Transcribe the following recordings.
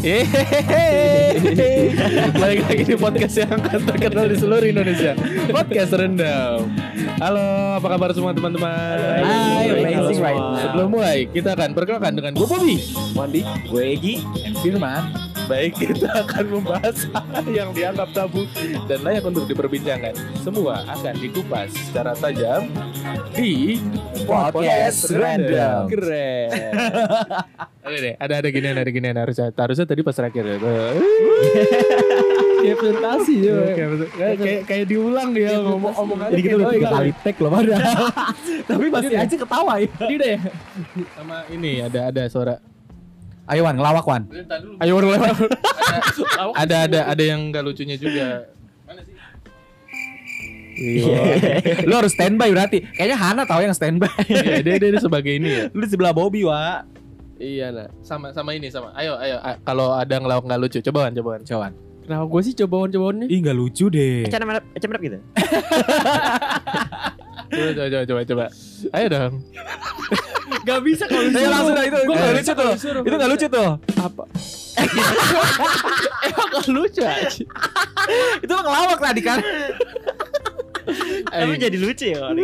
Hehehe. Balik lagi di podcast yang akan terkenal di seluruh Indonesia. Podcast Rendam. Halo, apa kabar semua teman-teman? Hai, amazing Halo right. Sebelum mulai, kita akan perkenalkan dengan gue Bobby. Wandi, gue Egi, and Firman. Baik, kita akan membahas hal yang dianggap tabu dan layak untuk diperbincangkan. Semua akan dikupas secara tajam di Podcast Random. Keren. Oke deh, ada ada ginian, ada ginian harusnya. Harusnya tadi pas terakhir ya. Kayak presentasi ya. Kayak, kayak, diulang dia ngomong ngomong aja Jadi kita kayak udah tiga diulang. kali tag loh padahal. Tapi masih aja ketawa ya. Ini deh. Sama ini ada ada suara. Ayo Wan, ngelawak Wan. Ayo lewat. ada ada ada yang gak lucunya juga. Lu harus standby berarti. Kayaknya Hana tahu yang standby. Iya, dia, dia dia sebagai ini ya. Lu di sebelah Bobby, Wa. Iya nah. Sama sama ini sama. Ayo ayo kalau ada ngelawak nggak lucu cobaan cobaan. Coba. Kenapa gue sih cobaan-cobaan nih? Ih, enggak lucu deh. Ecem ecem gitu. Coba coba coba coba. coba. Ayo dong. Gak bisa kalau Ayo langsung dah itu. Itu Gua enggak nggak lucu tuh. disuruh. Itu enggak lucu tuh. Apa? Emang gak lucu aja. Itu lo ngelawak tadi kan. Tapi jadi lucu ya. Wan.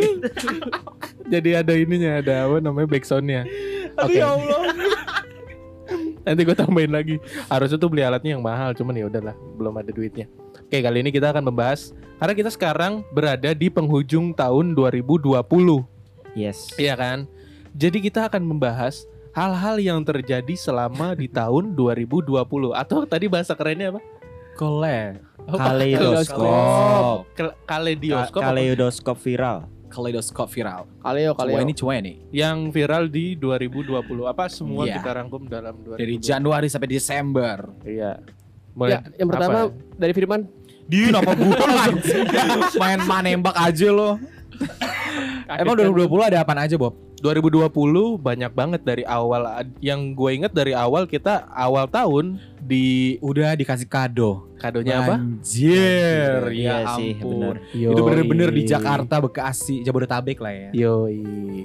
Jadi ada ininya ada apa namanya backsoundnya. Aduh Oke. ya Allah. Nanti gue tambahin lagi. Harusnya tuh beli alatnya yang mahal, cuman ya udahlah, belum ada duitnya. Oke, kali ini kita akan membahas karena kita sekarang berada di penghujung tahun 2020. Yes. Iya kan? Jadi kita akan membahas hal-hal yang terjadi selama di tahun 2020 atau tadi bahasa kerennya apa? Kole. Kaleidoskop. Ke- Kaleidoskop apa? Kaleidoskop viral. Kaleidoskop viral. Kaleo, kaleo. Cueni cueni. yang viral di 2020 apa semua Iya. kita rangkum dalam 2020. Dari Januari sampai Desember. Iya. Ya, yang pertama apa? dari Firman. Di nama gue Main manembak aja lo. Emang 2020 ada apaan aja, Bob? 2020 banyak banget dari awal yang gue inget dari awal kita awal tahun di Udah dikasih kado. kadonya apa? Anjir, Iya ya sih, ampun. Yoi. Itu bener-bener di Jakarta, Bekasi, Jabodetabek lah ya. Yoi.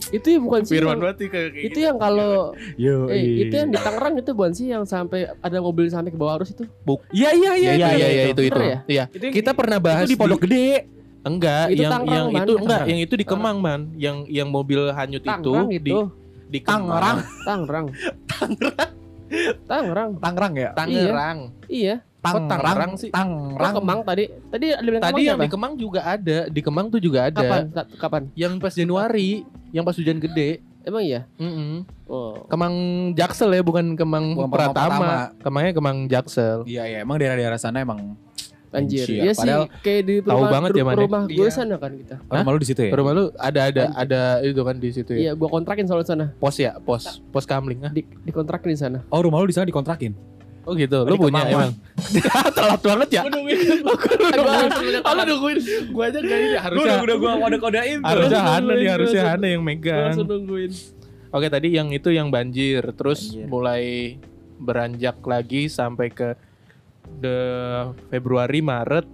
Itu ya bukan sih. Firman yang- berarti kayak itu yang kalau Yo, eh itu yang di Tangerang itu bukan sih yang sampai ada mobil sampai ke bawah arus itu. Iya iya iya. Iya iya iya, iya itu. itu itu. Bener ya? Iya. Itu yang- Kita pernah bahas itu di Pondok Gede. Enggak, Itu yang Tangerang, yang Man. itu enggak, Tangerang. yang itu di Kemang, Man. Yang yang mobil hanyut Tangerang itu itu. di di Tangerang. Tangerang. Tangerang. Tangerang ya? Tangerang. Iya. Kok Tangerang sih? Tangerang. Kemang tadi? Tadi ada bilang Tadi Kemang yang siapa? di Kemang juga ada, di Kemang tuh juga ada. kapan? Kapan? Yang pas Januari, yang pas hujan gede. Emang iya? Mm-mm. Oh. Kemang Jaksel ya, bukan Kemang Bukan Pratama. Pratama. Kemangnya Kemang Jaksel. Iya iya, emang daerah-daerah sana emang Anjir. Anjir, Iya sih padahal kayak di tahu rumah, banget ya, ya? rumah gue Iya. sana kan kita. Oh, rumah lu di situ ya? Rumah lu ada ada Anjir. ada itu kan di situ ya. Iya, gua kontrakin soalnya sana. Pos ya, pos pos kamling ah. Di dikontrakin di sana. Oh, rumah lu di sana dikontrakin. Oh gitu, lu punya emang. Telat banget ya. Gua nungguin. Gua Lu nungguin. Gua aja gak ini harusnya. gua kode-kodein Harusnya Hana nih, harusnya Hana yang Gua megang. langsung nungguin. Oke tadi yang itu yang banjir, terus Banjir. mulai beranjak lagi sampai ke the Februari Maret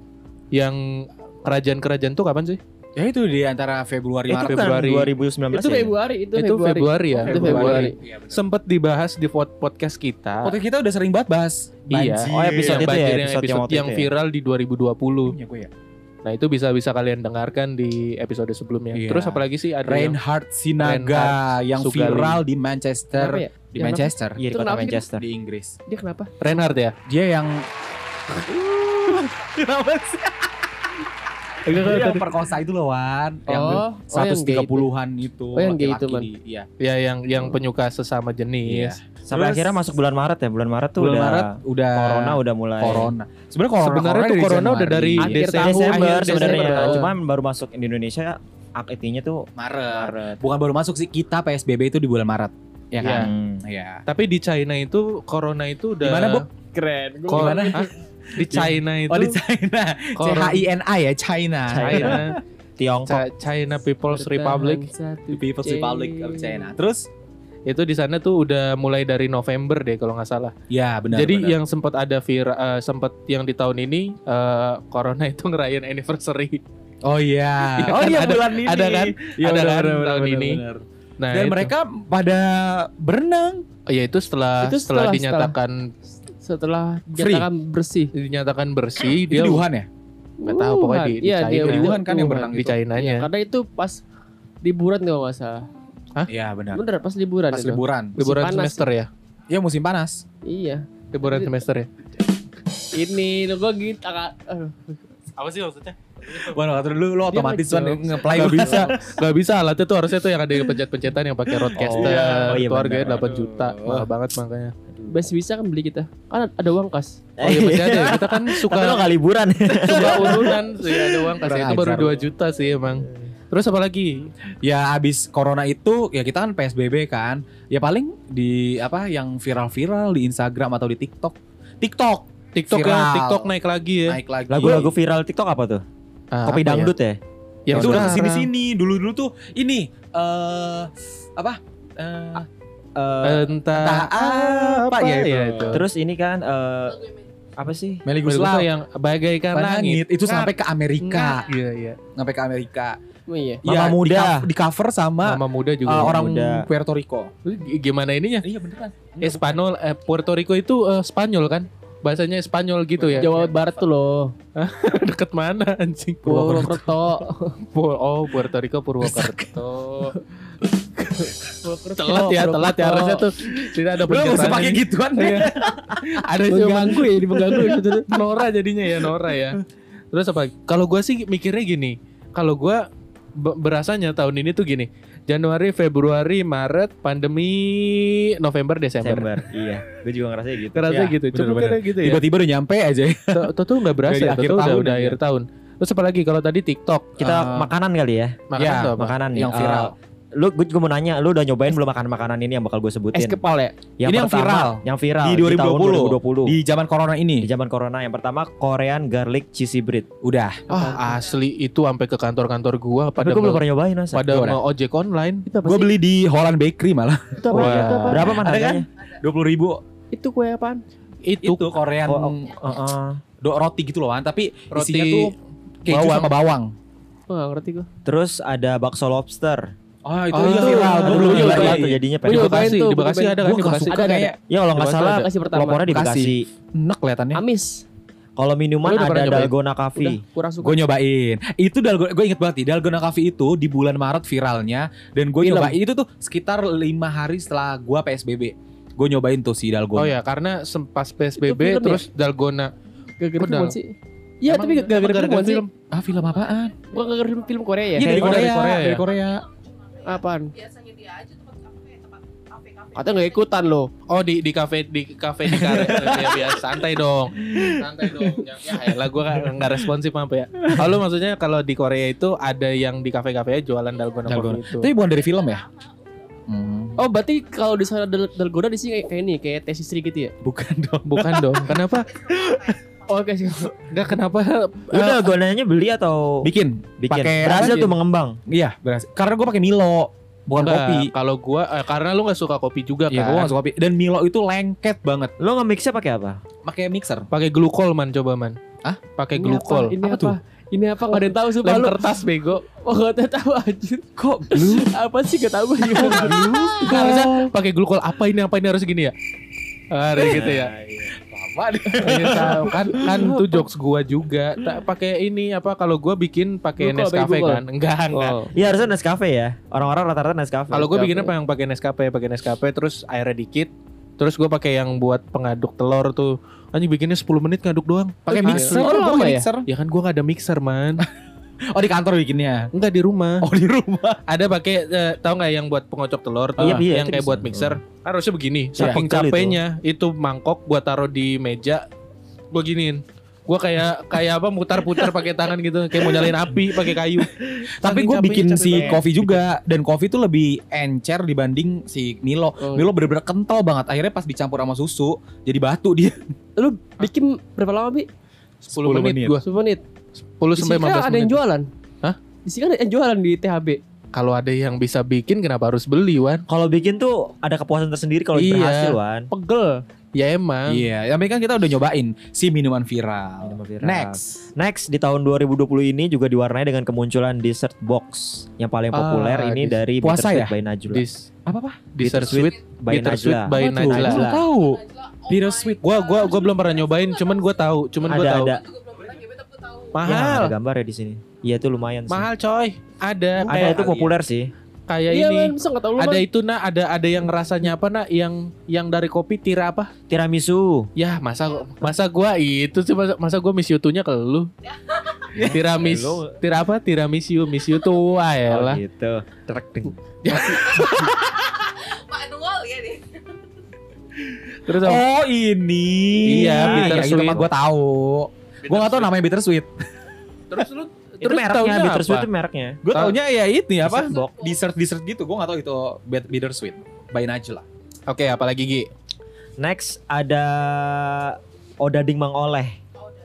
yang kerajaan-kerajaan tuh kapan sih? Ya itu di antara Februari Itu Maret. kan Februari. 2019 Itu ya? Februari, itu, Itu Februari ya. Itu Februari. Iya, benar. Sempet dibahas di pod- podcast kita. Podcast kita udah sering banget bahas Iya. banjir. Oh, episode yang itu ya, yang episode yang episode waktu yang itu ya? viral di 2020. Punya gue ya. Nah itu bisa bisa kalian dengarkan di episode sebelumnya. Iya. Terus apalagi sih ada yang Reinhard Sinaga Reinhard yang Sugali. viral di Manchester, ya? di Yang Manchester, Iya di Itu kota? Manchester. di Inggris. Dia kenapa? Reinhard ya. Dia yang Kenapa sih? Dia yang perkosa itu loh Wan Yang Oh, oh, yang itu. 130-an itu Oh, yang gay laki-laki itu, Man. di- Iya Ya yang yang penyuka sesama jenis. Sampai Terus- akhirnya masuk bulan Maret ya. Bulan Maret tuh Bulan udah Maret udah corona udah mulai Corona Sebenarnya corona Sebenarnya tuh corona udah dari. Akhir Desember akhir sebenarnya. Desember. Cuman baru masuk di Indonesia aktivinya tuh Maret Maret. Bukan baru masuk sih kita PSBB itu di bulan Maret Ya kan? Hmm. Iya Tapi di China itu corona itu udah Gimana, Bob? Keren. Hah? Di China itu Oh di China C H I N A ya China China Tiongkok. China People's Republic People's. Republic of China Terus itu di sana tuh udah mulai dari November deh kalau nggak salah. Ya benar Jadi benar. yang sempat ada viral eh, sempat yang di tahun ini eh, corona itu ngerayain anniversary. Oh iya. Iya oh kan, iya ada- bulan ini. ada kan? Iya, Ada benar, kan benar, tahun benar, ini. benar. Nah, Dan itu. mereka pada berenang. Oh, ya itu setelah Itu setelah, setelah- dinyatakan setelah Free. dinyatakan bersih. dinyatakan bersih Dia dia di Wuhan ya? nggak tahu pokoknya di, di Iya, China. dia Di Wuhan kan yang berenang di itu. China Iya, karena itu pas liburan kalau nggak salah. Iya benar. Bener pas liburan Pas itu. liburan. liburan panas semester ya Ya musim panas. Iya. liburan semester ya Ini lo gua gitu. Aduh. apa sih maksudnya Wah, kata dulu lu otomatis kan nge-play Gak bisa, gak bisa alatnya tuh harusnya tuh yang ada pencet-pencetan yang pakai roadcaster, Oh, iya. Oh, iya, itu harganya benar. 8 juta, mahal banget makanya. Masih bisa kan beli kita. Kan ada uang kas. Oh iya masih ada, ya. kita kan suka Tapi lo gak liburan. suka urunan sih ada uang Kurang itu baru ajar. 2 juta sih emang. Terus apa lagi? Ya abis corona itu ya kita kan PSBB kan. Ya paling di apa yang viral-viral di Instagram atau di TikTok. TikTok TikTok Viral. ya, TikTok naik lagi ya. naik lagi. Lagu-lagu viral TikTok apa tuh? Ah, Kopi apa ya? dangdut ya? Ya, itu udah sekarang. ke sini sini. Dulu-dulu tuh ini eh apa? Eh, Eh, Entah, Entah apa ya itu. itu. terus ini kan eh, apa sih? Meli Mel Guslau yang bagaikan langit. langit itu sampai ke Amerika. Iya iya. Sampai ke Amerika. Oh iya. Mama Iya, muda. Di, cover- di cover sama Mama muda juga. uh, orang muda. Puerto Rico. Gimana ininya? Iya beneran. Espanyol, eh, Puerto Rico itu eh, Spanyol kan? Bahasanya Spanyol gitu ya. Jawa Barat tuh loh. Deket mana anjing? Purwokerto. Pu- Oh, Puerto Rico Purwokerto. Telat ya, telat ya harusnya tuh tidak ada Lu usah pencetakan pakai gituan Iya. Ada Mengganggu ya, ini mengganggu gitu. Nora jadinya ya Nora ya. Terus apa? Kalau gua sih mikirnya gini. Kalau gua be- berasanya tahun ini tuh gini. Januari, Februari, Maret, pandemi, November, Desember. Desember. iya. Gue juga ngerasa gitu. Kerasa Iya, gitu. Cuma kira gitu ya. Tiba-tiba udah nyampe aja. Tuh tuh tuh nggak berasa. Ya. akhir Tuh udah tahun udah aja. akhir tahun. Terus apa lagi? Kalau tadi TikTok, Kita Eh, makanan kali ya. makanan Ya, tuh apa? Makanan yang viral. Eh, lu gue juga mau nanya, lu udah nyobain belum makan makanan ini yang bakal gue Es sebutin? kepal ya. Yang Ini yang pertama, viral. Yang viral Di tahun 2020. 2020. Di zaman corona Di ini. zaman corona yang pertama Korean garlic cheesy bread. Udah. Ah, asli itu sampai ke kantor-kantor gua pada gue belum pernah nyobain masa. pada mau ojek online. Apa Gue beli di Holland Bakery malah. Itu apa? Itu apa? Berapa man Ada kan? harganya? Dua puluh ribu. Itu kue apaan? Itu, Itu Korean Oh, oh, oh. do roti gitu loh. Tapi Roti isinya tuh keju bawang. sama bawang. Oh, gak ngerti gua. Terus ada bakso lobster. Oh, itu Oh, iya viral. Belum nyobain. nyobain. Itu jadinya Gua di Bekasi, di Bekasi ada kan di Bekasi. Ada, kayak Ya kalau nggak Di salah Bekasi pertama. pelopornya di Bekasi. Enak kelihatannya. Amis. Kalau minuman udah ada? Dalgona Coffee. Kurang suka. Gue nyobain. Itu dalgona gue inget banget nih, Dalgona Coffee itu di bulan Maret viralnya dan gue nyobain itu tuh sekitar lima hari setelah gue PSBB. Gue nyobain tuh si Dalgona. Oh ya, karena sempas Itu PSBB film ya? terus Dalgona. Gara-gara sih. Iya, tapi gara-gara gara-gara film? Ah film apaan? Gua gara-gara film film Korea ya. Iya dari Korea. Dari Korea. Apaan? biasanya dia aja tempat kafe tempat kafe kafe Katanya nggak ikutan loh. Oh di di kafe di kafe di karet ya biasa santai dong. Santai dong. Ya, ya elah gua nggak nggak responsif apa ya. Kalau maksudnya kalau di Korea itu ada yang di kafe-kafe jualan dalgona, Dalgona. coffee itu. Tapi bukan dari film ya? Hmm. Oh, berarti kalau di sana dal dalgona di sini kayak, kayak ini, kayak tes istri gitu ya? Bukan dong. Bukan dong. Kenapa? Oh, oke sih. Enggak kenapa? Lu dalgonanya beli atau Bikin. bikin? pakai Berhasil tuh mengembang. Iya, berhasil. Karena gue pakai Milo, bukan Enggak, kopi. Kalau gua eh, karena lu nggak suka kopi juga Iya, gue kan. gak suka kopi. Dan Milo itu lengket banget. Lu nge-mixnya pakai apa? Pakai mixer. Pakai glukol man coba man. Hah? Pakai glukol. apa? Ini Apa apa? tuh? Ini apa? Gak ada yang tahu sumpah Lem lu. kertas bego. Oh, gak ada tahu anjir. Kok blue? Apa sih gak tahu gue juga. Nggak, harusnya pakai glukol apa ini apa ini harus gini ya? Harus gitu ya. Deh. Iya, tahu. kan kan itu jokes gua juga. Tak pakai ini apa kalau gua bikin pakai Nescafe kan? Enggak, enggak. Oh. Iya harusnya Nescafe ya. Orang-orang rata-rata Nescafe. Kalau gue Nescafe. bikinnya apa yang pakai Nescafe, pakai Nescafe terus airnya dikit. Terus gue pakai yang buat pengaduk telur tuh. Anjing bikinnya 10 menit ngaduk doang. Pakai mixer. oh, Gua pakai ya? mixer. Ya kan gua gak ada mixer, man. Oh di kantor bikinnya. Enggak di rumah. Oh di rumah. Ada pakai eh, tahu nggak yang buat pengocok telur tuh, Iya, iya, yang itu kayak bisa. buat mixer. Harusnya begini. Iya. Saking itu. capeknya itu. mangkok gua taruh di meja. Gua giniin. Gua kayak kayak apa mutar-putar pakai tangan gitu, kayak mau nyalain api pakai kayu. Tapi gue bikin capek si kopi juga dan kopi tuh lebih encer dibanding si Milo. Oh. Milo bener-bener kental banget. Akhirnya pas dicampur sama susu jadi batu dia. Lu bikin berapa lama, Bi? 10 menit, menit. gua. 10 menit. 10 Di sampai sini kan 15 ada yang menit. jualan. Hah? Di sini kan ada yang jualan di THB. Kalau ada yang bisa bikin kenapa harus beli, Wan? Kalau bikin tuh ada kepuasan tersendiri kalau Iya. berhasil, Wan. Pegel. Ya emang. Iya, tapi kan kita udah nyobain si minuman viral. Minuman viral. Next. Next di tahun 2020 ini juga diwarnai dengan kemunculan dessert box yang paling Ah, populer ini dis- dari puasa ya? by Najla. Dis Apa apa? dessert sweet by Bittersweet Najla. by Apa tuh? Najla. Gua tahu. Najla Bittersweet. Gua gua gua belum pernah nyobain, cuman gua tahu, cuman gua Ada tahu. ada. Ya, Mahal. ada gambar ya di sini. Iya itu lumayan sih. Mahal coy. Ada Ada itu populer sih. kayak Iya ini. man, bisa tahu lu Ada Man. itu nah, ada ada yang rasanya apa nak? Yang yang dari kopi tira apa? Tiramisu. Ya masa masa gua itu sih masa, masa gua miss you-nya ke lu. Tiramis, tira apa? Tiramisu, miss you tuh wah ya Oh, lah. gitu. Trek ding. Manual ya deh. Terus apa? Oh ini. Iya, ya, bittersweet. itu mah tahu. Gue gak tahu namanya bittersweet. terus lu Itu terus mereknya, taunya Bittersweet itu mereknya. Gue taunya ya itu ya apa? Dessert box. Dessert dessert gitu. Gue gak tahu itu bit- bittersweet. By Najla. Oke, apalagi Gi? Next ada Odading Mang Oleh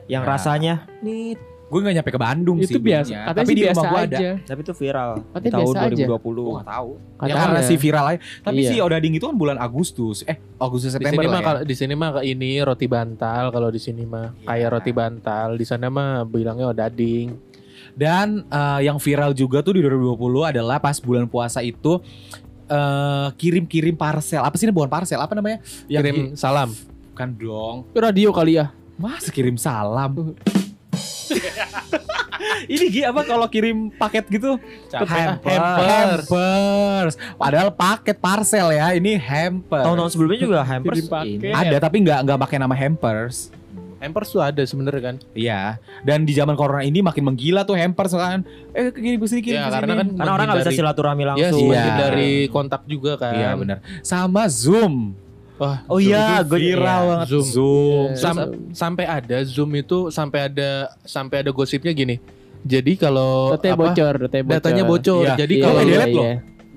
yang Ya. rasanya nih Gue gak nyampe ke Bandung itu sih. biasa. belinya. Katanya Tapi sih di biasa rumah gue ada. aja. tapi itu viral di Katanya tahun biasa aja. 2020. Gue gak tahu. Ya karena si viral aja. Tapi Iya. si Odading itu kan bulan Agustus. Eh Agustus Di September sini lah mah ya. kalau di sini mah ini roti bantal kalau di sini mah Iya. kayak roti bantal. Di sana mah bilangnya odading. Dan eh, yang viral juga tuh di 2020 adalah pas bulan puasa itu eh, kirim-kirim parcel. Apa sih ini bukan parcel? Apa namanya? Yang Kirim ki- salam. Bukan dong. Radio kali ya. Mas kirim salam. Ini Gi apa kalau kirim paket gitu? Hampers. Hampers. Padahal paket parcel ya. Ini hampers. Tahun-tahun sebelumnya juga hampers. Ada tapi nggak nggak pakai nama hampers. Hampers tuh ada sebenarnya kan. Iya. Dan di zaman corona ini makin menggila tuh hampers kan. Eh kirim ke sini kirim Ya ke karena sini. kan Karena orang nggak bisa silaturahmi Ya, langsung. Iya. dari kontak juga kan. Iya benar. Sama Zoom. Wah, Oh iya, gue viral iya. banget Zoom. Zoom. Iya. Sam- sampai ada Zoom itu sampai ada sampai ada gosipnya gini. Jadi kalau Datanya apa, bocor, datanya bocor. datanya bocor. Iya. Jadi Iya, kalau iya, delete iya. loh.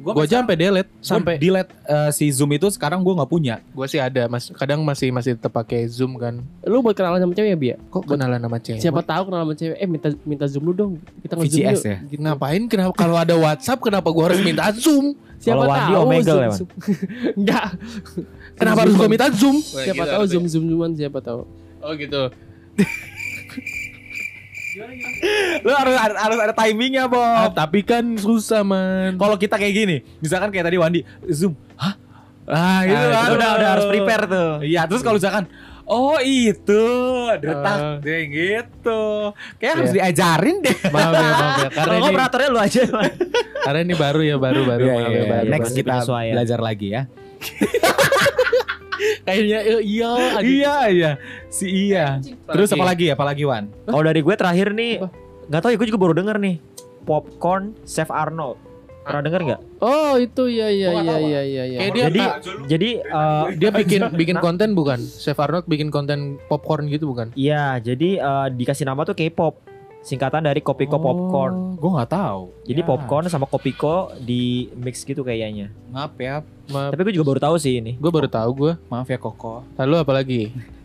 Gua aja sampai delete sampai delete eh, si Zoom itu sekarang gua nggak punya. gua sih ada Mas kadang masih masih tetap pakai Zoom kan. Lu buat kenalan sama cewek ya, Bia? Kok kenalan sama cewek? Siapa tahu kenalan sama cewek, eh minta minta zoom lu dong. Kita nge-zoom VCS yuk. ya? Gitu. Ngapain kenapa kalau ada WhatsApp kenapa gua harus minta Zoom? Siapa Kalau Wandi tahu Omegle zoom, ya, zoom. Enggak. Kenapa harus gua minta Zoom? Siapa tahu zoom zoom zooman siapa tahu. Oh gitu. Lu harus harus, harus ada timingnya, Bob. Ah, tapi kan susah man. Kalau kita kayak gini, misalkan kayak tadi Wandi, Zoom, hah? Ah, itu Ah, kan. Itu udah udah harus prepare tuh. Iya, terus kalau misalkan Oh itu Detak Ah. deh gitu Kayak harus Iya. diajarin deh Maaf ya, maaf ya. Karena ini, operatornya lu aja. Man. karena ini baru ya, baru baru. Maaf iya, ya, iya. baru. Next kita penyesuaian. belajar lagi ya Kayaknya eh, iya. aja. Iya iya Si iya Terus apa lagi apa lagi Wan? Kalau dari gue terakhir nih, Apa? nggak tahu ya gue juga baru denger nih. Popcorn Chef Arnold. Pernah denger nggak? Oh, itu ya ya nggak ya ya ya ya. Kayak dia Jadi jadi eh, dia bikin bikin Nah. konten bukan? Chef Arnold bikin konten popcorn gitu bukan? Iya, jadi eh, dikasih nama tuh K-pop. Singkatan dari Kopiko Popcorn. Gue gak tahu Jadi Ya, popcorn sama Kopiko di mix gitu kayaknya. Maaf ya Maaf, Tapi gue juga baru tahu sih ini. gue baru tahu gue. Maaf ya Koko Lalu apa lagi?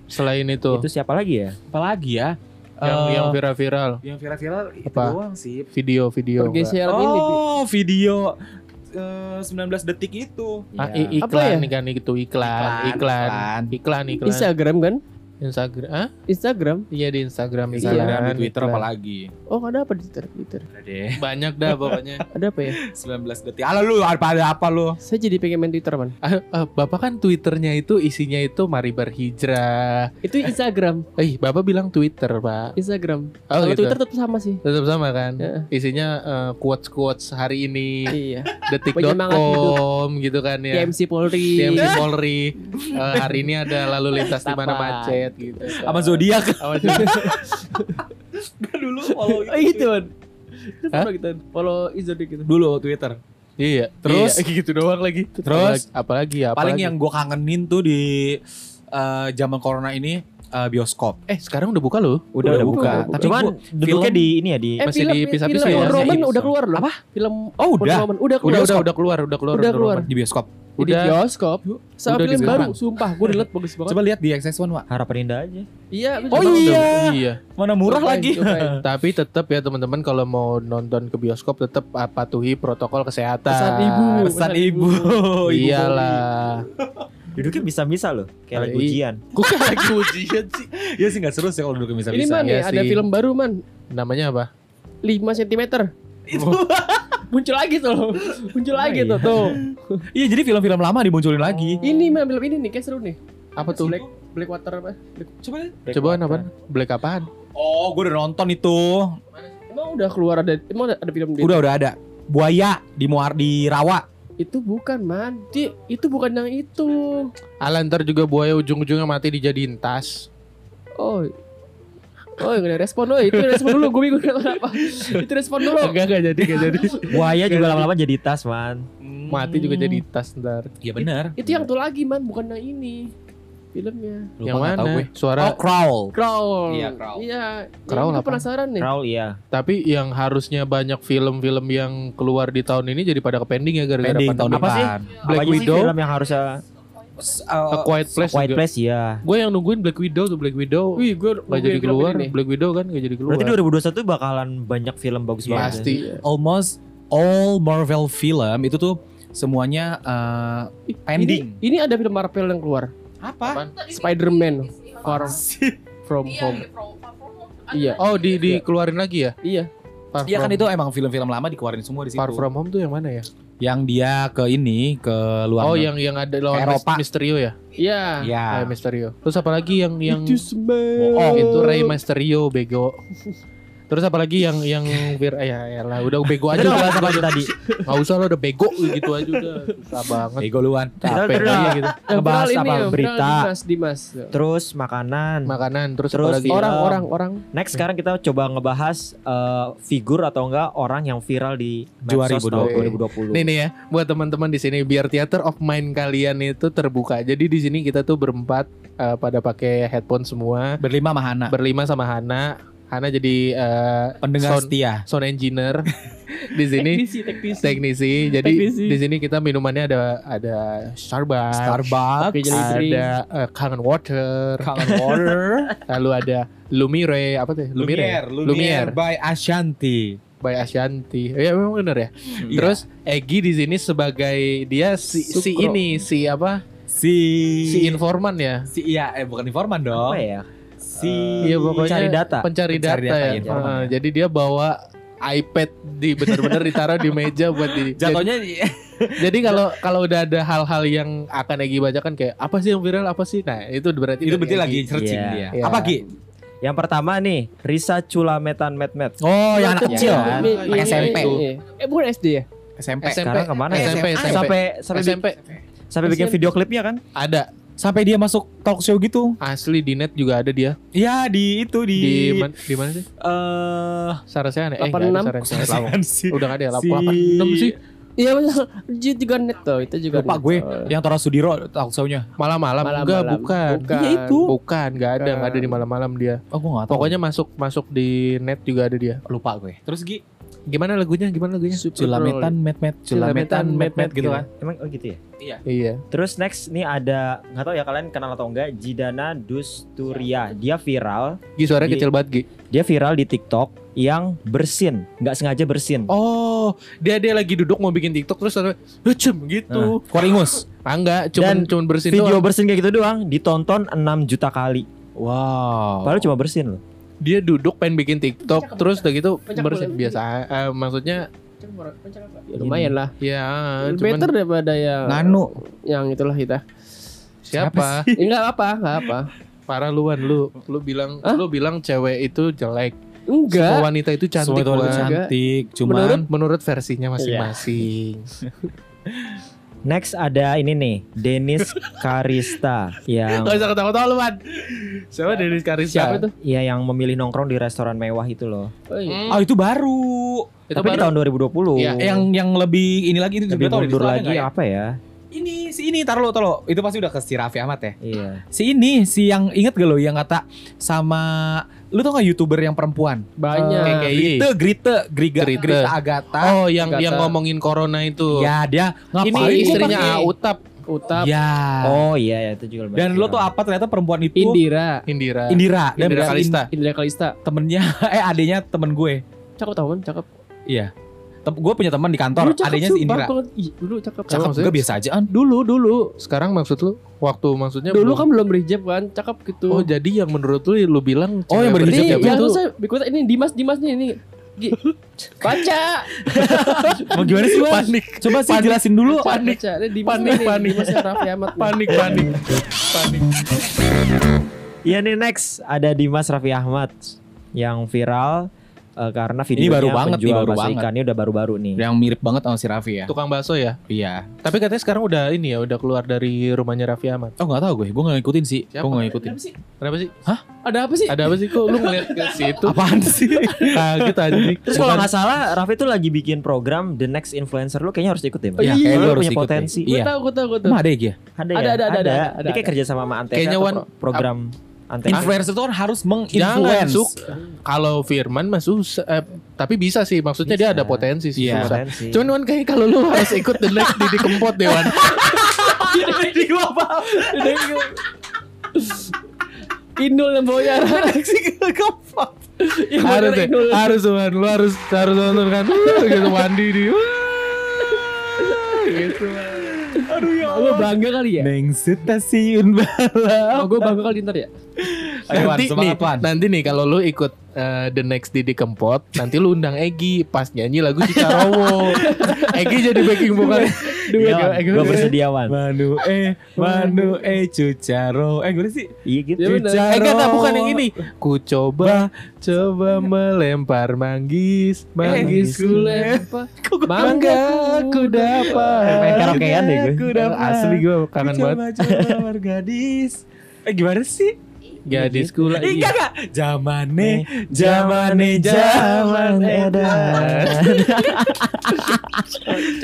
Selain itu, Itu siapa lagi ya? Apa lagi ya? yang Eh, yang viral-viral, Yang viral-viral itu Apa? doang sih video-video. Pergeseran ini. Bi. Oh video eh, 19 detik itu Ah, Iya. i- Apa ya? iklan nih kan itu iklan, Iklan, iklan, iklan. iklan, iklan. Instagram kan? Instagram, ah? Instagram. Iya di Instagram, Instagram, di Twitter iklan. apalagi Oh, ada apa di Twitter? Twitter. Ada deh Banyak dah pokoknya. Ada apa ya? 19 detik Ala lu apa ada apa lu? Saya jadi pengen main Twitter, Man. Ah, ah, Bapak kan Twitternya itu isinya itu mari berhijrah. Itu Instagram. Eh, Bapak bilang Twitter, Pak. Instagram. Oh, Kalau gitu. Twitter tetap sama sih. Tetap sama kan? Ya. Isinya eh, quotes-quotes hari ini, iya. detik.com gitu kan ya. TMC Polri. TMC Polri. Eh, hari ini ada lalu lintas di mana Apa? Macet gitu. Sama zodiak Sama juga. dulu follow Oh, itu, Man. Hah? Follow gitu. Follow Izodi gitu. dulu Twitter. Iya, Terus? iya, gitu doang lagi. Terus? apalagi ya? Paling yang gue kangenin tuh di eh, zaman corona ini eh, bioskop. eh sekarang udah buka loh. Udah udah, Udah buka. buka. Tapi Cuman gua- duduknya di ini ya di Eh, Masih film, dipisah-pisah film ya? Wonder Woman Masih udah keluar loh. Apa? Film Oh, udah. Keluar. Udah, udah, udah keluar, udah keluar. Udah keluar. Di bioskop. Di Udah. bioskop. Sama Udah film di baru, sumpah. Gue dilihat bagus banget. Coba lihat di XS1, Wak. harapan indah aja. Iya, Oh iya. nonton. Iya. Mana murah Cobain, lagi. cobain. Tapi tetap ya teman-teman kalau mau nonton ke bioskop tetap ah, patuhi protokol kesehatan. Pesan ibu. Pesan ibu. Ibu Iyalah. Duduknya bisa-bisa loh, kayak lagi Iya. ujian. Kok kayak lagi ujian sih? Boli. Ya sih nggak seru sih kalau duduk bisa-bisa. Ini man Iya nih, ada sih. film baru man. Namanya apa? 5 cm. Itu. Muncul lagi tuh. Muncul lagi tuh tuh. Iya jadi film-film lama dimunculin lagi. Ini man film ini nih kayak seru nih. Apa tuh? Black Blackwater apa? Coba lihat. Coba apa? Black apaan? Oh, gue udah nonton itu. Emang udah keluar ada emang ada, ada film dia? Udah udah ada. Buaya di Muar di Rawa. Itu bukan man. Di, itu bukan yang itu. Alan ntar juga buaya ujung-ujungnya mati dijadiin tas. Oh. Oh, gak ada respon. Oh, itu respon dulu. Gue bingung kenapa. itu respon dulu. Enggak enggak jadi enggak jadi. Buaya juga lama-lama jadi tas, man. Mati juga jadi tas ntar. Iya benar. Itu yang tuh lagi man, bukan yang ini. Filmnya. yang mana? Suara Oh, Crawl. Crawl. Iya, Crawl. Iya. Crawl Ini apa? penasaran nih. Crawl iya. Tapi yang harusnya banyak film-film yang keluar di tahun ini jadi pada ke pending ya gara-gara Pending tahun pandemi. Apa sih? depan. Black Apa aja sih Widow? film yang harusnya A Quiet Place. White juga. Place ya. Gue yang nungguin Black Widow tuh Black Widow. Wih, gue Gak jadi keluar. Black Widow kan gak jadi keluar. Berarti 2021 bakalan banyak film bagus Iya. banget. Pasti. Almost all Marvel film itu tuh semuanya eh, pending. Ini, ini ada film Marvel yang keluar. Apa? Spider-Man Far From Iya, Home. iya, from- from home. Ada Iya. Oh di dikeluarin lagi ya? Iya. Far Iya kan itu emang film-film lama dikeluarin semua di situ. Far From Home tuh yang mana ya? Yang dia ke ini ke luar. Oh yang yang ada lawan Eropa. Mysterio ya? Iya. Iya. Rey Mysterio. Terus apa lagi yang yang Itu. Oh, itu Rey Mysterio bego. Terus apa lagi yang yang vir eh, ya, ya lah udah bego aja udah bahas apa aja tadi? Enggak usah lo udah bego gitu aja udah susah banget. Ego luan. Capek gitu. Ngebahas apa? Berita. Dimas, Dimas. Terus makanan. Makanan terus, Terus apa lagi? film. Orang. Next sekarang kita coba ngebahas eh, figur atau enggak orang yang viral di medsos 2020. tahun 2020. Nih nih ya, buat teman-teman di sini biar theater of mind kalian itu terbuka. Jadi di sini kita tuh berempat eh, pada pakai headphone semua, Berlima sama Hana. berlima sama Hana. Hana jadi eh, Pendengar sound, setia. sound engineer di sini Teknisi, teknisi. teknisi. Jadi Teknisi. di sini kita minumannya ada ada Starbucks, Starbucks. Ada eh, Kangen Water, Kangen Water. lalu ada Lumire apa tuh? Lumiere. Lumiere by Ashanti. by Ashanti. Ya memang bener ya. Terus Egi di sini sebagai dia si, si ini si apa? Si Si informan ya. si iya eh bukan informan dong. apa ya? Si Iya pokoknya pencari data. Pencari data, Pencari data, ya. ya. Jadi dia bawa iPad di benar-benar ditaruh di meja buat di. jatuhnya Jadi kalau kalau udah ada hal-hal yang akan Egi bacakan kayak apa sih yang viral apa sih? Nah, itu berarti itu berarti lagi searching Iya. dia. Iya. Apa Ki? Yang pertama nih, Risa Culametan Metmet. Oh, yang anak Iya kecil. kan? Pakai ini- SMP. Eh, bukan SD ya? SMP. SMP. Sekarang ke mana ya? SMP, SMP. Sampai sampai SMP sampai bikin video klipnya kan? ada Sampai dia masuk talk show gitu. asli di net juga ada dia. Iya, di itu di Di man- di mana sih? eh Sarasiana eh 86. enggak ada Sarasiana. Apaan sih? Udah enggak ada ya? Si- 86 sih. Iya. Itu juga net tuh, itu juga Lupa gue yang Tora Sudiro talk show-nya. Malam-malam enggak bukan. Bukan. Iya itu. Bukan, enggak ada, enggak ada di malam-malam dia. Oh, gue enggak tahu. Pokoknya masuk masuk di net juga ada dia. lupa gue. Terus Gi, Gimana lagunya? Gimana lagunya? Culametan met met Culametan met met gitu kan. Emang oh gitu ya? Iya. Terus next nih ada nggak tahu ya kalian kenal atau enggak Jidana Dusturia. Dia viral, Gi suaranya Di- kecil banget, Gi. dia viral di TikTok yang bersin, nggak sengaja bersin. Oh, dia dia lagi duduk mau bikin TikTok terus ada "Hecem," gitu. Keluar ingus. Ah, enggak, cuman Dan cuman bersin Video doang. bersin kayak gitu doang ditonton 6 juta kali. Wow. Padahal cuma bersin loh. Dia duduk pengen bikin TikTok Pencak, terus udah gitu boleh. biasa. eh, maksudnya Ya, lumayan lah. ya Better cuman daripada yang Nganu. yang itulah kita. siapa? Ya, enggak apa, enggak apa. Parah luan lu. Lu bilang Hah? lu bilang cewek itu jelek. Enggak. Semua wanita itu cantik Semua cantik, cuman Menurut menurut versinya masing-masing. Next ada ini nih, Denis Karista yang Gak usah ketawa-tawa lu, Wan. Siapa Denis Karissa? Siapa itu? ya yang memilih nongkrong di restoran mewah itu loh. Oh, iya. Oh, itu baru. itu Tapi di baru. tahun 2020. Iya, Yang yang lebih ini lagi itu lebih juga tahu di mundur lagi ya? apa ya? Ini si ini taruh lo taruh lo. Itu pasti udah ke si Raffi Ahmad ya. Iya. Si ini si yang inget gak lo yang kata sama lu tau gak youtuber yang perempuan? Banyak. Eh, KKI. Grite, Grite, Griga, Grite. Grite Agatha. Oh, yang Gata. yang ngomongin corona itu. Ya dia Ini ngapain istrinya gua pakai? Utap, Utap. Ya. Oh iya ya itu juga. Dan lo tuh apa ternyata perempuan itu Indira. Indira. Indira dan Indira Kalista. Indira Kalista. temennya eh adanya temen gue. Cakep tau kan? Cakep. Iya. Tem gue punya teman di kantor, cakep adanya si Indira. Ih, dulu cakep. Cakep maksudnya? juga biasa aja kan. Dulu, dulu. Sekarang maksud lu waktu maksudnya Dulu belum- kan belum berhijab kan, cakep gitu. Oh, jadi yang menurut lu lu bilang Oh, yang berhijab Ini itu saya because ini Dimas Dimas nih ini. Baca. Mau gimana sih, Mas? Panik. Coba sih jelasin dulu. Panik. Panik, panik. Dimas yang Raffi Ahmad. nih. Panik, panik. Panik. Iya nih next ada Dimas Raffi Ahmad yang viral eh, karena videonya baru banget nih, baru banget. ikan. Ini udah baru-baru nih. Yang mirip banget sama si Raffi ya. Tukang bakso ya. Iya. Tapi katanya sekarang udah ini ya, udah keluar dari rumahnya Raffi Ahmad. Oh nggak tahu gue, gue nggak ngikutin sih. Siapa? Gue nggak ngikutin. Kenapa sih? Kenapa sih? Ada apa sih? Ada apa sih kok lu ngeliat ke situ? Apaan sih? Kaget aja. Terus kalau nggak salah Raffi tuh lagi bikin program The Next Influencer lu kayaknya harus ikut deh. Mbak. Iya, kayak iya, lu lu harus punya potensi. Gue Iya. tahu, gue tahu, gue tahu. Emang ada ya? Ada, Ada, ya? ada, ada, ada, ada, Dia kayak kerja sama sama Antena Kayaknya program Antena. Influencer itu kan harus menginfluence. Kalau Firman mah susah. Eh, tapi bisa sih. Maksudnya dia Bisa. ada potensi sih. Iya. susah. Potensi. Cuman Wan kayak kalau lu harus ikut the next Didi Kempot deh Wan. Di gua apa? Indul dan Boyar. harus deh. Harus Wan. Lu harus harus nonton kan. Gitu mandi di. Gitu. Aduh ya Allah. bangga kali ya? Neng stasiun bala. Oh, gue bangga kali ntar ya? Ayo, Wan, nanti nih, semangat, Wan. nanti nih kalau lu ikut eh, the next Didi Kempot, nanti lu undang Egi pas nyanyi lagu Cicarowo. Egi jadi backing vokal. Iya, gue bersedia Wan. Manu eh, Manu eh cucaro. Eh gue sih. Iya gitu. Ya bener. Eh enggak, enggak, bukan yang ini. Ku coba coba melempar manggis, manggis ku lempar. Mangga ku dapat. Main karaokean deh gue. Ku dapat. Asli gue kangen banget. Coba gadis. Eh gimana sih? Gadisku Eh, lagi. enggak enggak. Zamane, zamane, zamane dan.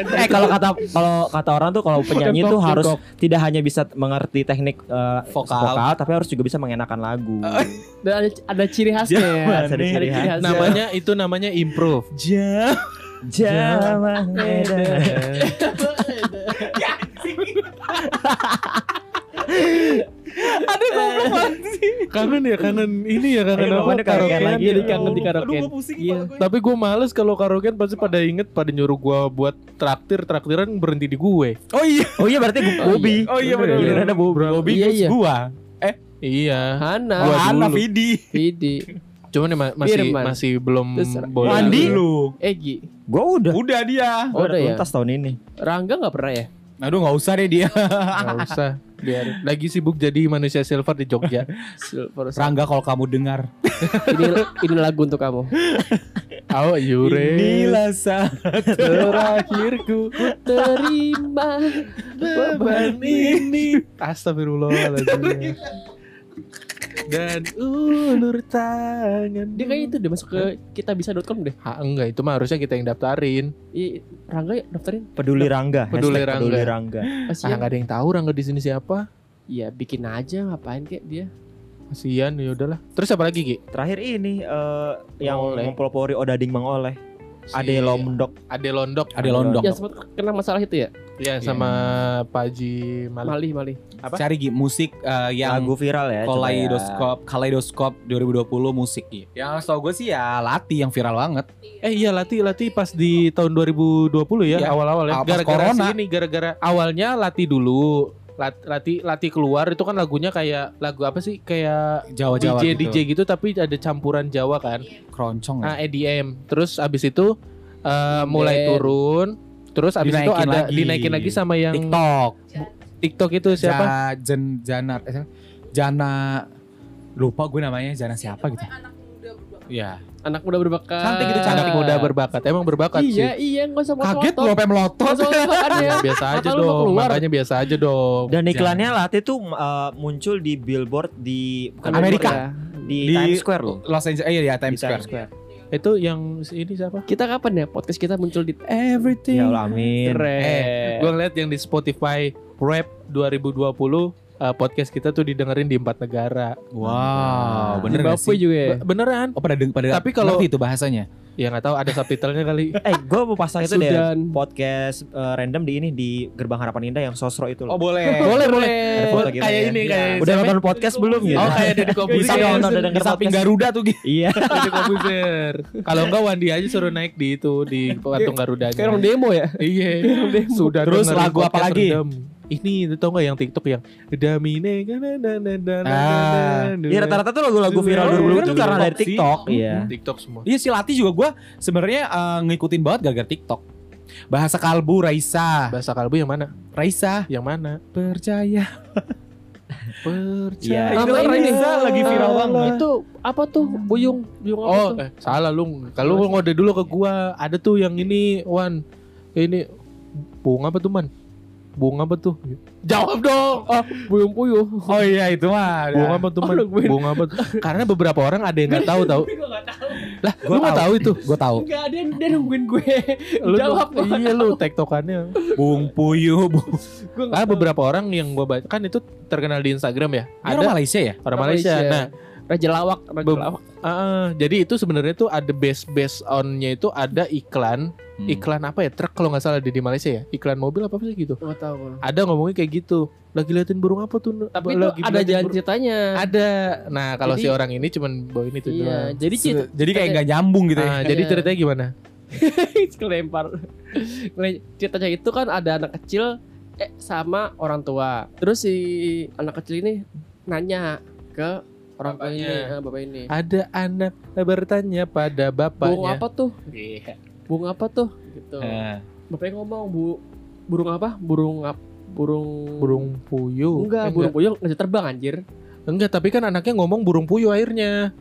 eh kalau kata kalau kata orang tuh kalau penyanyi tuh harus tidak hanya bisa mengerti teknik eh, Vokal. vokal. tapi harus juga bisa mengenakan lagu. Dan ada, ada ciri khasnya ya. Ada Ada ciri ciri khas. khasnya. Namanya itu namanya improve. Jam. Zaman kangen ya kangen ini ya kangen apa karaokean lagi, Jadi ya. kangen di Aduh karaoke. gue pusing Iya. gue. Tapi gue males kalau karaokean pasti pada inget pada nyuruh gue buat traktir traktiran berhenti di gue. Oh iya. Oh iya berarti gue Bobi. Oh iya benar. Giliran ada Bobi. Bobi Iya, iya. gua. Iya. Hana. Gua Hana. Vidi. Vidi. Cuman ya ma- masih Firman. masih belum boleh. Dulu. lu. Egi. Gue udah. Udah dia. Oh, udah ya? tuntas tahun ini. Rangga gak pernah ya? Aduh nggak usah deh dia. Nggak usah. Biar lagi sibuk jadi manusia silver di Jogja. Silver. Rangga kalau kamu dengar. ini, ini lagu untuk kamu. Oh, Yure. Inilah saat terakhirku Terima beban ini. Astagfirullahaladzim. Dan ulur tangan. Dia kayak itu deh masuk ke kitabisa.com deh. Ha, enggak, itu mah harusnya kita yang daftarin. Iya, Rangga ya daftarin. Peduli Rangga. Peduli Hashtag Rangga. Peduli Rangga. Ah, Kasihan. nggak ada yang tahu Rangga di sini siapa. Iya, bikin aja ngapain kek dia. Kasihan ya udahlah. Terus apa lagi, Ki? Terakhir ini eh, yang mempelopori Odading Mang Oleh. Ade Lomdok. Ade Londok. Ade Londok. Yang sempat kena masalah itu ya? Ya sama Paji Malik. Malih, malih. Apa? Cari Gi, musik eh, yang Lagu viral ya. coba ya. Kaleidoskop, Kaleidoskop 2020 musik Gi. Yang tau gue sih ya Lati yang viral banget. Eh iya Lati Lati pas di tahun 2020 ya Iya. awal-awal ya. Ah, Gara-gara si ini gara-gara awalnya Lati dulu. Lat- Lati Lati keluar itu kan lagunya kayak lagu apa sih? Kayak Jawa-Jawa DJ gitu. DJ gitu tapi ada campuran Jawa kan. Keroncong Nah, ya. EDM. Terus abis itu eh, mulai Band. turun. Terus abis itu Dinaikin ada lagi. dinaikin lagi sama yang TikTok. TikTok itu siapa? Ja, Jen, Jana, eh? Jana lupa gue namanya Jana siapa gitu. anak muda berbakat Iya. Anak muda berbakat. Cantik gitu, Anak muda berbakat. Emang berbakat Iya, sih. iya, enggak usah Kaget lu motor. sampai melotot. Ya, biasa aja dong. Makanya biasa aja dong. Dan iklannya Lati tuh eh, muncul di billboard di bukan Amerika. ya, di, Di Times Square loh. Los Angeles, eh iya Di Times Square. Times Square. Itu yang ini siapa? Kita kapan ya podcast kita muncul di Everything. Ya Allah amin. Keren. Eh, gue ngeliat yang di Spotify Rap 2020 eh, podcast kita tuh didengerin di empat negara. Wow, bener Di gak Bapu sih? juga ya. Be- Beneran? Oh pada deng pada Tapi kalau- itu bahasanya. Ya nggak tahu ada subtitlenya kali. Eh, gue mau pasang itu deh podcast eh, random di ini di Gerbang Harapan Indah yang sosro itu loh. boleh. boleh boleh. Ada foto gitu kayak ya. ini Iya. kayak Udah siapa? nonton podcast belum gitu? Oh kayak Deddy Di Kobuzer. Bisa nonton, udah samping, denger di samping. Garuda tuh Gi. Iya. Deddy Kobuzer. Kalau enggak Wandi aja suruh naik di itu di patung Garudanya. Kayak orang demo ya. Iya. Sudah Terus lagu apa lagi? Ini tau gak yang TikTok yang Damine Ah. Iya rata-rata tuh lagu-lagu viral Iya, 2020 iya, tuh iya. karena dari TikTok. TikTok. Iya. TikTok semua. Iya si Lati juga gue sebenarnya eh, ngikutin banget gara-gara TikTok. Bahasa kalbu Raisa. Bahasa kalbu yang mana? Raisa Yang mana? percaya. Percaya. Iya. Itu ini. Raisa lagi viral banget. Itu apa tuh? Buyung, buyung apa Oh, tuh? eh, salah lu. Kalau lu ngode dulu ke gua, ada tuh yang ini, Wan. Ini bunga apa tuh, Man? Bunga apa tuh? Jawab dong. Oh, buyung puyuh. Oh iya itu mah. Bunga apa tuh, Oh, Man? gue- Bunga apa tuh? Karena beberapa orang ada yang nggak tahu tahu. Gue. Lah, lu nggak tahu itu? Gue tahu. Enggak, dia, dia nungguin gue. Lu Jawab. dong. iya lu tektokannya. Bung Puyuh. Bung. Gue Karena beberapa orang yang gua baca kan itu terkenal di Instagram ya. Ada Ada Malaysia ya? orang Malaysia. Nah, Raja Lawak, Raja Be- Lawak. ah, jadi itu sebenarnya tuh ada base base onnya itu ada iklan, Hmm. iklan apa ya? Truk kalau nggak salah di, di Malaysia ya. Iklan mobil apa sih gitu. Gak tahu. Ada ngomongnya kayak gitu. Lagi liatin burung apa tuh? Tapi itu Lagi ada jalan burung- ceritanya. Ada. Nah, kalau Jadi- si orang ini cuman bawain itu Iya, doang. jadi cerita Jadi kayak nggak nyambung gitu ya. Ah, jadi Iya. ceritanya gimana? kelempar. Kele- Ceritanya itu kan ada anak kecil eh sama orang tua. Terus si anak kecil ini nanya ke orang tua ini, eh, bapak ini. Ada anak bertanya pada Burung bapaknya. apa tuh? Iya. Burung apa tuh? Gitu. Eh, Bapaknya ngomong, "Bu, burung apa? Burung ap, burung Burung puyuh. Enggak, Eh, burung puyuh nggak bisa terbang anjir. Enggak, tapi kan anaknya ngomong burung puyuh akhirnya.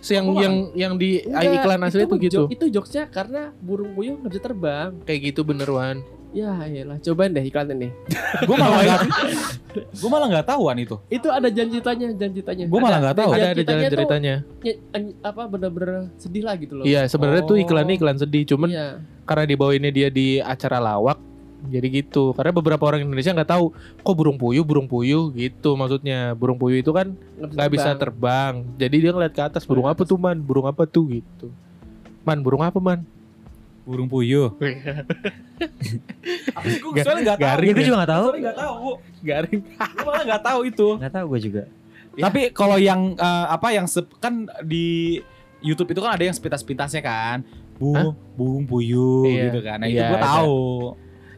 Si yang Oh, yang yang di Enggak, iklan asli itu, gitu. jok- itu jokesnya karena burung puyuh nggak bisa terbang. Kayak gitu bener Wan. Ya, iyalah, cobain deh iklannya nih. gue malah nggak, gue malah nggak tahuan itu. Itu ada janji tanya, janji tanya. Gue malah nggak tahu. Ada ada ceritanya jalan tuh- ceritanya. Ny- an- apa bener-bener sedih lah gitu loh. Iya, sebenarnya tuh Oh. iklannya iklan sedih, cuman Iya. karena dibawainnya dia di acara lawak jadi gitu. Karena beberapa orang Indonesia nggak tahu kok burung puyuh, burung puyuh gitu maksudnya. Burung puyuh itu kan nggak bisa terbang. Jadi dia ngeliat ke atas, burung apa tuh man? Burung apa tuh gitu. Man, burung apa man? Burung Puyuh. Apa sih gue soalnya nggak tahu. garing Iya gue juga gak tahu. Soalnya nggak tahu. Garing. Gue malah nggak tahu itu. Gak tahu gue juga. Ya. Tapi kalau yang eh, apa yang sep- kan di YouTube itu kan ada yang sepintas-pintasnya kan. Bu, Hah? burung puyuh Iya. gitu kan. Nah, itu Iya, gue ada. tahu.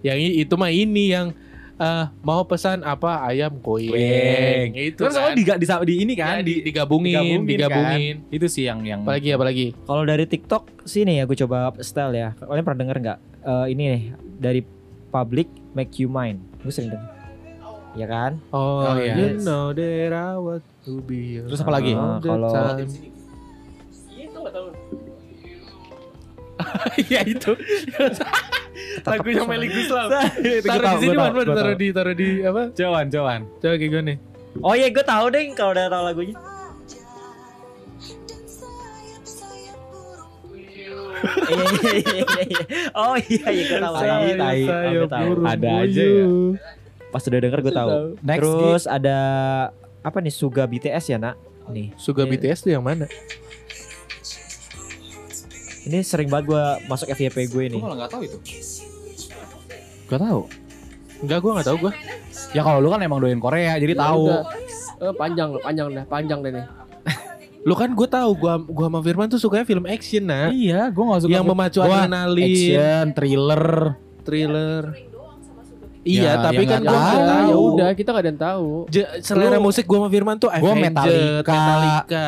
Yang i- itu mah ini yang eh, mau pesan apa ayam Weng. koyeng itu Terus kan. soalnya di, di, di ini kan Ya, di, di, digabungin, digabungin, digabungin. itu sih yang yang Apalagi apalagi. Kalau dari TikTok sini ya gue coba style ya. Kalian pernah denger nggak? Eh, ini nih dari public make you mine. Gue sering denger. Ya kan? Oh, Oh, iya. you know that I want to be Terus apa lagi? the Kalau- Iya itu. Lagunya. Itu gua Taruh di sini gua man, tahu, man. gua taruh di taruh di apa? Jawan, Jawan. Coba kayak gue nih. Oh iya gue tahu deh kalau udah tahu lagunya. Iya, iya, iya, iya. oh iya iya gue tahu. Oh, gue tahu. Ada aja ya. Pas udah denger gue tahu. Next Terus ada apa nih Suga BTS ya nak? Nih. Suga BTS tuh yang mana? Ini sering banget gue masuk FYP gue Gue nih. malah nggak tahu itu. Gak tahu. Enggak, gue nggak tahu gue. Ya kalau lu kan emang doyan Korea, jadi tahu. Ya udah. Eh, panjang loh, panjang dah, panjang deh nih. Lu kan gue tahu, gua gua sama Firman tuh sukanya film action nah. Iya, gue gak suka Yang memacu adrenalin, action, thriller. thriller. Iya, Ya, tapi kan gua tahu. tahu. Ya udah, kita nggak ada yang tahu. Je- selera Lu- musik gua sama Firman tuh Gua Avenged, Metallica. Metallica,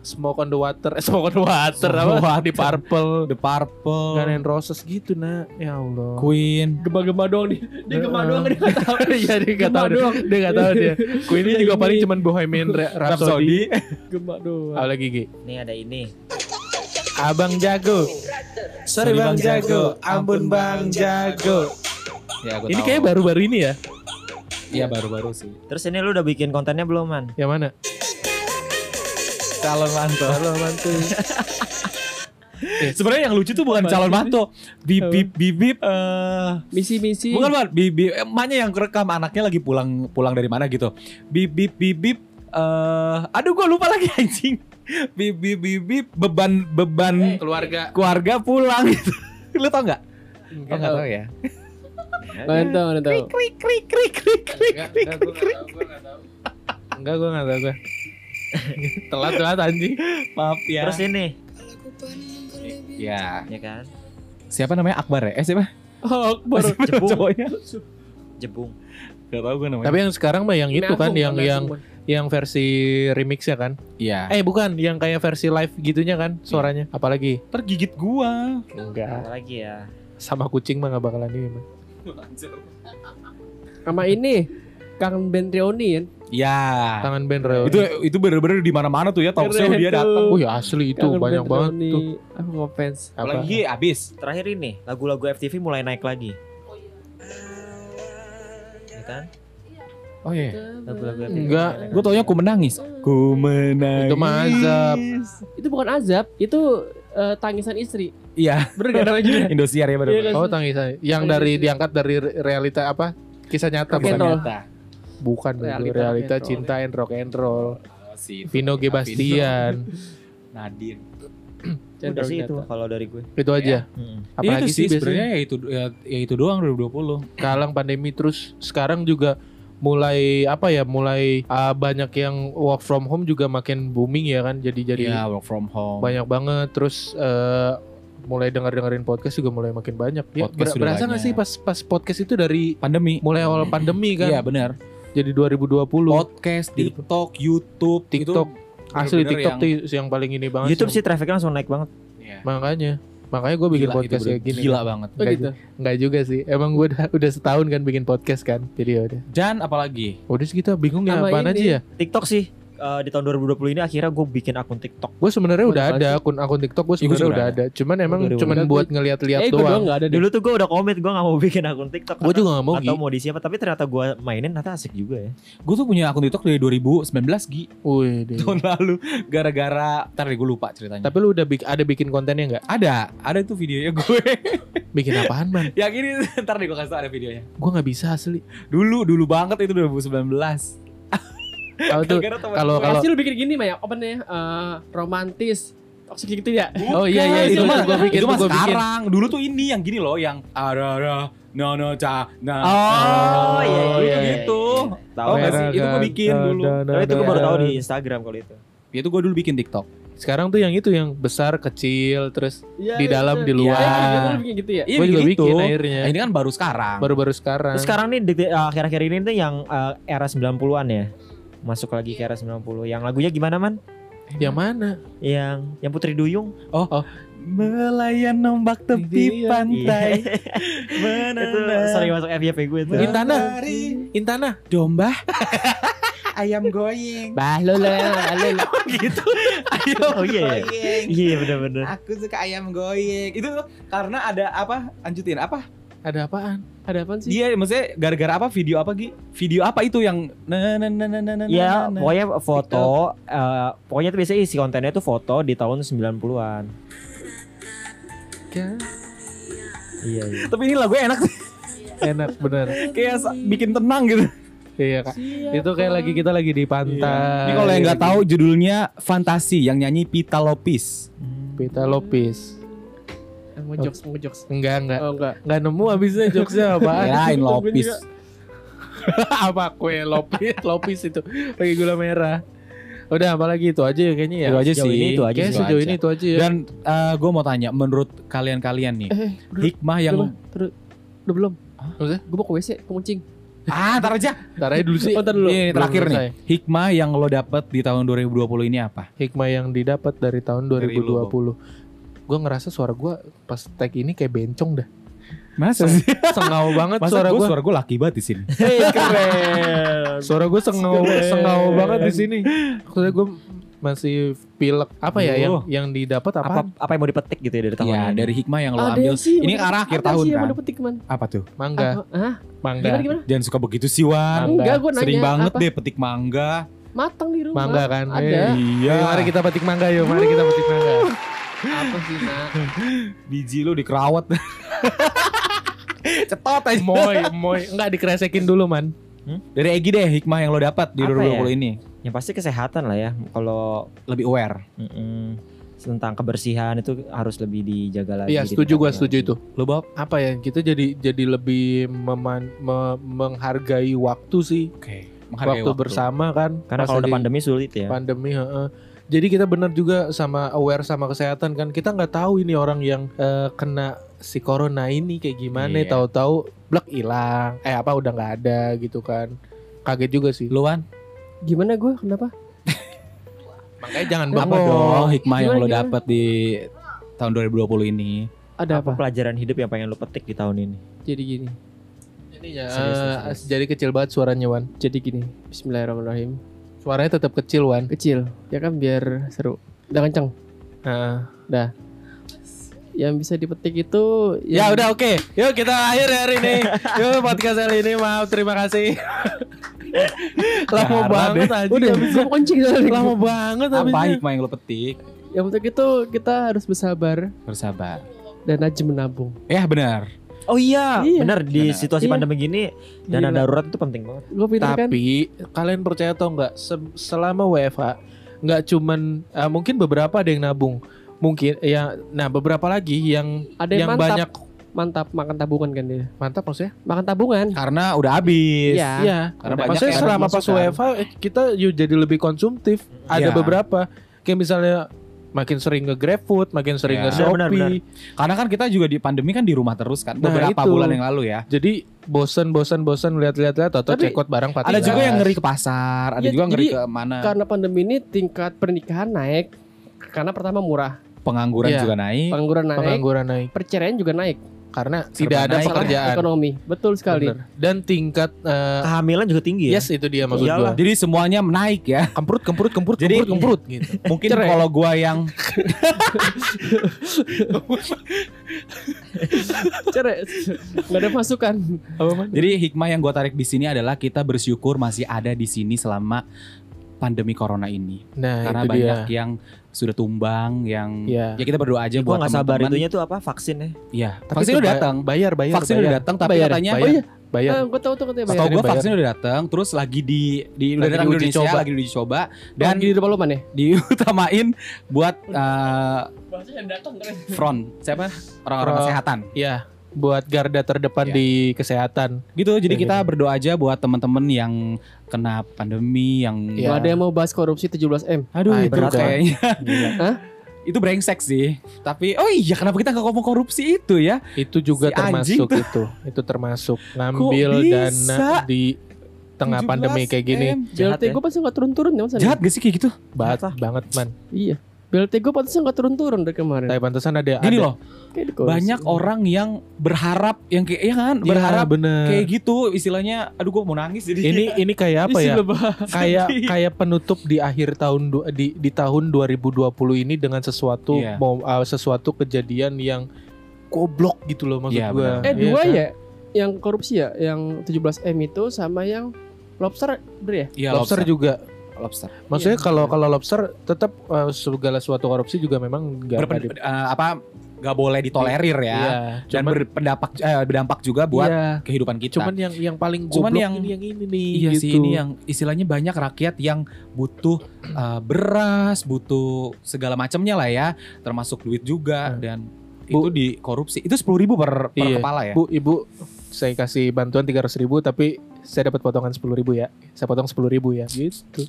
Smoke on the Water, eh, Smoke on the Water Smoke the apa? Di Purple, The Purple, Guns N' Roses gitu nah. Ya Allah. Queen. Gema-gema doang nih. Dia gema doang dia nggak tahu. Iya dia nggak Gema tahu dia, doang. dia nggak tahu dia. Queen ini juga paling cuman Bohemian Rhapsody. Gema doang. Apa lagi Gi? Nih ada ini. Abang jago. Sorry Sorry, Bang Bang jago. Jago. Ampun Bang jago. Ya, gua Ini tahu. kayak baru-baru ini ya. Iya baru-baru sih. Terus ini lu udah bikin kontennya belum man? Yang mana? Calon mantu. Halo mantu. Sebenarnya yang lucu tuh bukan Apa calon mantu. Bip bip bip bip. eh, Misi-misi. bukan bukan bip bip. eh, Emaknya yang kerekam anaknya lagi pulang pulang dari mana gitu. Bip bip bip bip. eh, aduh gua lupa lagi anjing. Bip bip bip bip beban beban Keluarga. keluarga pulang gitu. Lu tau nggak? Oh, nggak tahu ya. Nggak tahu, nggak tahu. Krik krik krik krik krik. Enggak, enggak, gue gak tau, Enggak, gue gak tau gue. telat telat anjing. Maaf ya. Terus ini, ya. ya kan? Siapa namanya Akbar ya? Eh siapa? Oh, baru Siapa Jepung. cowoknya? Jebung. Gak tau gue namanya. Tapi yang sekarang mah yang itu kan yang yang yang versi remixnya kan. Iya. Eh bukan, yang kayak versi live gitunya kan suaranya. Apalagi tergigit gua. enggak Apa lagi ya? sama kucing mah gak bakalan ini. Mah. Sama ini Kang Ben Rioni kan Ya. Tangan band Reo. Itu itu bener-bener di mana-mana tuh ya talk show dia datang. Oh ya asli itu Kangen banyak Ben banget Rioni. tuh. Aku ngefans Apa? Apalagi abis. Terakhir ini lagu-lagu FTV mulai naik lagi. Ya kan? Oh iya. Lagu-lagu FTV. Enggak. Gue taunya ku menangis. Ku menangis. Itu mah azab. itu bukan azab itu eh, tangisan istri Iya. bener gak namanya juga Indosiar ya Iya bener. kan? Oh tangisan. Yang dari diangkat dari re- realita apa? Kisah nyata bukan? roll. Bukan itu Realita realita, rock and roll. cinta and rock and roll. Si Vino G Bastian. Nadine. Udah sih itu kalau dari gue. itu aja. Mm-mm. Iya Apalagi itu sih sih sebenarnya ya itu ya, ya itu doang 2020. kalang pandemi terus sekarang juga mulai apa ya mulai ah, banyak yang work from home juga makin booming ya kan jadi jadi Iya, work from home. banyak banget terus eh, mulai denger dengerin podcast juga mulai makin banyak ya, Podcast ber- berasa nggak sih pas pas podcast itu dari Pandemi. mulai awal pandemi kan Iya benar. jadi 2020 Podcast, TikTok, YouTube, TikTok. itu asli TikTok yang- tuh yang paling ini banget YouTube sih. sih trafficnya langsung naik banget. Iya. makanya makanya gue bikin Gila, podcast kayak gini Gila banget. oh gitu Nggak juga sih emang gue udah udah setahun kan bikin podcast kan jadi ya udah Dan apalagi? udah sih kita bingung ya apaan ini. aja ya TikTok sih eh, di tahun 2020 ini akhirnya gue bikin akun TikTok. Gue sebenarnya udah ada akun akun TikTok gue sebenarnya udah ada. Cuman emang cuman buat ngeliat-liat eh doang gak ada Dulu tuh gue udah komit gue gak mau bikin akun TikTok. Gue juga gak mau. Atau mau di siapa tapi ternyata gue mainin ternyata asik juga ya. Gue tuh punya akun TikTok dari 2019 Gi. Wih, deh. Tahun lalu gara-gara ntar gue lupa ceritanya. Tapi lu udah ada bikin kontennya nggak? ada, ada tuh videonya gue. Bikin apaan man? yang ini ntar deh gue kasih tau ada videonya. Gue nggak bisa asli. Dulu, dulu banget itu 2019. Kalau tuh kalau kalau pasti lu bikin gini mah ya apa nih eh, romantis toxic gitu ya Oh iya iya Bukan, itu, mah gue bikin itu mah gue bikin. sekarang. Dulu tuh ini yang gini loh, yang ada ada no no ca nah. Oh, iya, iya, iya, iya, gitu. Tahu Tau gak nggak sih? Itu gue bikin dulu. Tapi itu gue baru tahu di Instagram kalau itu. Itu gue dulu bikin TikTok. Sekarang tuh yang itu yang besar kecil terus Iya, di iya, dalam iya. di luar. Iya, iya, bikin gitu ya Iya, gue juga bikin bikin akhirnya. Nah, ini kan baru sekarang. Baru-baru sekarang. Terus sekarang nih akhir-akhir ini tuh yang eh, era 90-an ya. Masuk lagi ke era 90. Yang lagunya gimana man? Yang mana? Yang yang Putri Duyung. Melayan ombak tepi Iya. pantai. itu sering masuk FYP gue tuh. Intana. Intana. domba. Ayam goying. bah lu. gitu. Ayam Oh iya ya. goying. Iya bener-bener. Aku suka ayam goying. Itu karena ada apa? Lanjutin apa? Ada apaan? ada apa sih Dia maksudnya gara-gara apa? Video apa Gi? Video apa itu yang na na na na na na Ya, na, pokoknya foto, eh, pokoknya tuh biasanya isi kontennya tuh foto di tahun 90-an. Iya, iya. Tapi ini lagu enak sih. Enak bener. Kayak bikin tenang gitu. Iya kak. Itu kayak lagi kita lagi di pantai. Ini kalau yang nggak tahu judulnya Fantasi yang nyanyi Pita Lopez. Pita Lopez. Mau jokes mau jokes. Enggak enggak. oh enggak. Enggak nemu abisnya jokesnya apaan. Kirain Lopez. apa kue lopis? Lopis itu. Pakai gula merah. Udah apalagi itu aja ya kayaknya ya. Itu aja Sejauh sih. ini. itu aja Kayak Itu sejauh aja. ini itu aja ya. Dan gue mau tanya, menurut kalian-kalian nih, eh hikmah yang udah, udah, belum? Maksudnya? gue mau ke WC kemuncing ah ntar aja. Ntar aja dulu sih. Oh, dulu. Ini Belum terakhir nih, hikmah yang lo dapet di tahun 2020 ini apa? hikmah yang didapat dari tahun Dari lu, 2020 gue ngerasa suara gue pas tag ini kayak bencong dah Masa sih? sengau banget Masa suara gue suara gue laki banget di sini. Hei, keren suara gue sengau Keren. sengau banget di sini maksudnya gue masih pilek apa ya yang Duh. yang didapat Apa apa apa yang mau dipetik gitu ya dari tahun Ya ini? dari hikmah yang lo ada ambil. sih Ini arah akhir ada tahun sih yang kan? mau dapat teman Apa tuh? mangga Hah? mangga Gimana gimana? Jangan suka begitu sih Wan. Mangga. Enggak, gue nanya Sering banget apa? deh petik mangga. Matang di rumah. mangga kan Ada. Eh, Iya. Ayo, mari kita petik mangga yuk mari kita petik mangga Apa sih, Nak? Biji lu dikerawat. Cetot aja. moy moy enggak dikresekin dulu man Dari Egi deh hikmah yang lo dapat di Apa 2020 ya? ini. Yang pasti kesehatan lah ya. Kalau Lebih aware. mm-mm, tentang kebersihan itu harus lebih dijaga lagi. Iya setuju gue diperhatikan setuju itu Lo Bob? apa ya kita jadi jadi lebih meman- me- menghargai waktu sih Oke. waktu, bersama kan Karena kalau udah pandemi sulit ya. pandemi heeh. Jadi kita benar juga sama aware sama kesehatan kan kita nggak tahu ini orang yang eh, kena si corona ini kayak gimana Iya. tahu-tahu blek hilang eh apa udah nggak ada gitu kan kaget juga sih Luan, Gimana gue? Kenapa? makanya jangan bengong dong hikmah yang Gimana, lo gimana? dapat di tahun 2020 ini? Ada Apa apa? pelajaran hidup yang pengen lu petik di tahun ini? Jadi gini. ini ya Serius, serius. jadi kecil banget suaranya Wan Jadi gini. Bismillahirrahmanirrahim. Suaranya tetap kecil Wan Kecil. Ya kan biar seru. Udah kenceng. Nah, Yang bisa dipetik itu ya yang- udah oke yuk kita akhir hari ini yuk podcast hari ini maaf terima kasih lama banget aja Udah, kencing soalnya. lama banget Apa habisnya. hikmah yang lo petik? Yang penting itu kita harus bersabar Bersabar. dan rajin menabung. Ya benar. Oh iya, Iya. benar di Benar. situasi Iya. pandemi gini dana Gila. darurat itu penting banget. Kan? Tapi kalian percaya atau enggak se- selama WFH nggak cuman eh, mungkin beberapa ada yang nabung. Mungkin ya nah beberapa lagi yang Ada yang, yang mantap. banyak Mantap makan tabungan kan dia. mantap maksudnya? Makan tabungan. Karena udah habis. Iya. Iya. Karena banyak Maksudnya selama pas. WFH eh, kita jadi lebih konsumtif. Ada Iya. beberapa kayak misalnya makin sering nge GrabFood, makin sering Iya. nge Shopee. Benar, benar, Karena kan kita juga di pandemi kan di rumah terus kan. Nah, Beberapa itu. bulan yang lalu ya. Jadi bosan bosan bosan lihat-lihat lihat atau cekot barang Ada juga yang ngeri ke pasar, ada Iya, juga ngeri jadi ke mana. Karena pandemi ini tingkat pernikahan naik. Karena pertama murah, Pengangguran Iya. juga naik. pengangguran naik, pengangguran naik perceraian juga naik. Karena tidak ada pekerjaan. Ekonomi, betul sekali. Bener. Dan tingkat eh, Kehamilan juga tinggi ya. yes itu dia maksud Iyalah. gua. Jadi semuanya naik ya. Kemprut kemprut kemprut Jadi- kemprut kemprut gitu. Mungkin Cerai. kalau gua yang Cerai, nggak ada masukan. jadi hikmah yang gua tarik di sini adalah kita bersyukur masih ada di sini selama pandemi corona ini. Nah, Karena itu banyak dia. yang sudah tumbang yang Iya. ya kita berdoa aja Gua buat nggak sabar teman-teman. itunya tuh apa vaksin ya. Iya, vaksin udah datang. Bayar bayar. Vaksin bayar. udah datang tapi Bayar. katanya Oh iya, Bayar. ah, gue tahu tuh katanya bayar. gue bayar. vaksin udah datang, terus lagi di di udah datang di Indonesia, coba. lagi diuji coba Dan di depan luman ya? diutamain buat eh, Bahasanya datang keren. front siapa orang-orang kesehatan Iya. Buat garda terdepan Iya. di kesehatan. gitu. Jadi Iya, kita gitu. berdoa aja buat teman-teman yang kena pandemi yang Iya. Nggak ada yang mau bahas korupsi 17 m. aduh Ah, itu berat, kayaknya Hah? itu brengsek sih. Tapi oh iya kenapa kita nggak ngomong korupsi itu ya? Itu juga Si termasuk itu. Itu termasuk ngambil dana di tengah 17 pandemi kayak gini. Jahat BLT ya. gue pasti nggak turun-turun ya? Jahat gak sih kayak gitu? Banget Jahat banget man. Iya. BLT gue pasti nggak turun-turun dari kemarin. Tapi pantesan ada Gini ada- loh, banyak orang yang berharap yang kayak ya kan, Iya, berharap bener. kayak gitu istilahnya. Aduh gua mau nangis jadi. ini ini kayak apa Isi ya? kayak kayak penutup di akhir tahun di di tahun 2020 ini dengan sesuatu Iya. mau uh, sesuatu kejadian yang goblok gitu loh maksud gua. benar. Eh Iya dua kan? ya? Yang korupsi ya? Yang 17 m itu sama yang lobster ber ya? Iya, lobster, juga. Lobster. Maksudnya Iya, kalau benar. kalau lobster tetap uh, segala suatu korupsi juga memang enggak Berpen- eh, apa nggak boleh ditolerir ya. Iya, Dan cuman, berpendapat eh, berdampak juga buat iya, kehidupan kita. cuman yang yang paling Cuman yang- ini yang ini nih Iya gitu. sih ini yang istilahnya banyak rakyat yang butuh uh, beras, butuh segala macamnya lah ya, termasuk duit juga Hmm. dan Bu- itu dikorupsi. Itu sepuluh ribu per, per Iya. kepala ya. Bu, ibu, saya kasih bantuan 300 ribu tapi saya dapat potongan 10 ribu ya. Saya potong 10 ribu ya. Gitu.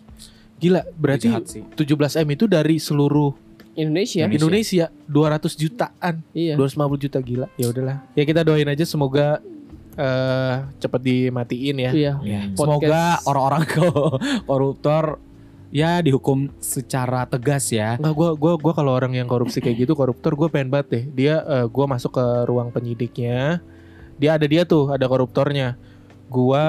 Gila, berarti Jahat sih. 17 M itu dari seluruh Indonesia. Indonesia. Indonesia 200 jutaan, Iya. 250 juta gila. Ya udahlah. Ya kita doain aja semoga eh cepat dimatiin ya. Iya. Ya, Podcast. Semoga orang-orang ko- koruptor ya dihukum secara tegas ya. Enggak gua gua gua kalau orang yang korupsi kayak gitu koruptor gue pengen banget deh. Dia eh, gua masuk ke ruang penyidiknya. Dia ada dia tuh, ada koruptornya. Gua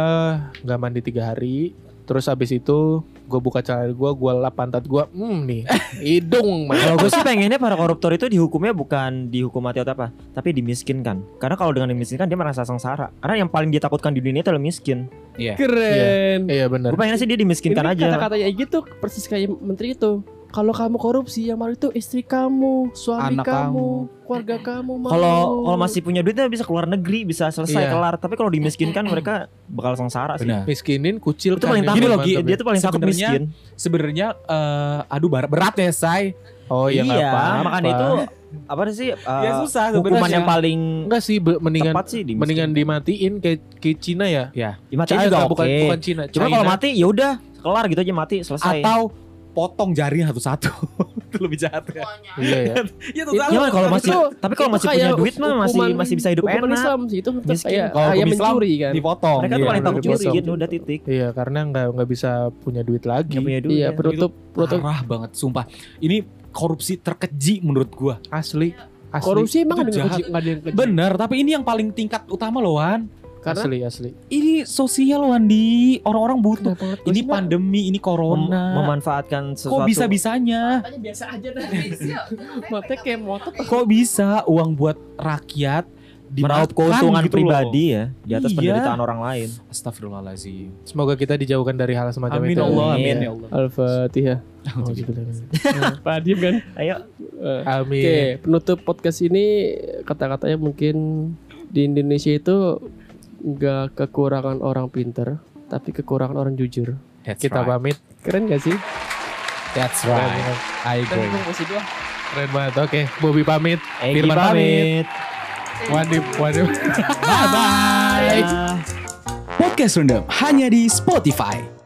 nggak mandi tiga hari. Terus habis itu gue buka celana gue, gue lap pantat gue, hmm nih hidung Kalau gue sih pengennya para koruptor itu dihukumnya bukan dihukum mati atau apa, tapi dimiskinkan. Karena kalau dengan dimiskinkan dia merasa sengsara. Karena yang paling dia takutkan di dunia itu adalah miskin. Keren. Iya benar. Gue pengennya sih dia dimiskinkan Ini aja. kata-katanya gitu persis kayak menteri itu. Kalau kamu korupsi yang malu itu istri kamu, suami Anak kamu, keluarga kamu malu. Kalau kalau masih punya duitnya bisa keluar negeri, bisa selesai Iya. kelar. Tapi kalau dimiskinkan mereka bakal sengsara sih. Benar. Miskinin, kucil Itu paling kan, takut. Gini loh, ya. dia tuh paling takut Sebenarnya- miskin. Sebenarnya eh, aduh bar- berat ya, Say. Oh iya iya, apa-apa. makanya itu apa sih? uh, Ya susah hukuman yang paling Enggak sih, mendingan tepat sih mendingan dimatiin kayak kayak Cina ya. dimatiin Cina juga bukan oke. bukan Cina. Cuma kalau mati ya udah kelar gitu aja mati selesai. atau potong jarinya satu-satu. itu lebih jahat kan? Semuanya. Iya ya. Iya Iya lah, kalau masih Itu- tapi kalau masih punya duit mah masih masih bisa hidup enak. Islam sih itu Miskin. Kalau mencuri kan. Dipotong. Mereka tuh iya. wanita bener. gitu udah titik. Iya, karena nggak nggak bisa punya duit lagi. Punya duit. Iya, ya. penutup penutup Parah banget, sumpah. Ini korupsi terkeji menurut gua. Asli. Asli. korupsi emang ada yang jahat. keji- ada yang keji. Bener, tapi ini yang paling tingkat utama loh, Wan. Karena Asli, asli. Ini sosial, Wandi. Orang-orang butuh. Kenapa? Ini Maksudnya, pandemi, ini Mem- corona. memanfaatkan sesuatu. Kok bisa-bisanya? Matanya biasa aja dah. Kayak motor. Kok bisa uang buat rakyat meraup keuntungan gitu pribadi ya di atas Iya. penderitaan orang lain. loh. Astagfirullahalazim. Semoga kita dijauhkan dari hal semacam Amin itu. Allah, Amin. amin ya Allah. Al-Fatihah. Pak diem kan? Ayo. Eh, Amin. Oke, penutup podcast ini kata-katanya mungkin di Indonesia itu nggak kekurangan orang pinter, tapi kekurangan orang jujur. That's Kita right. pamit. Keren gak sih? That's right. keren. I agree. masih dua. Keren banget. Oke, Bobby pamit. Egi Firman pamit. Wadip, wadip. Bye bye. Podcast Random hanya di Spotify.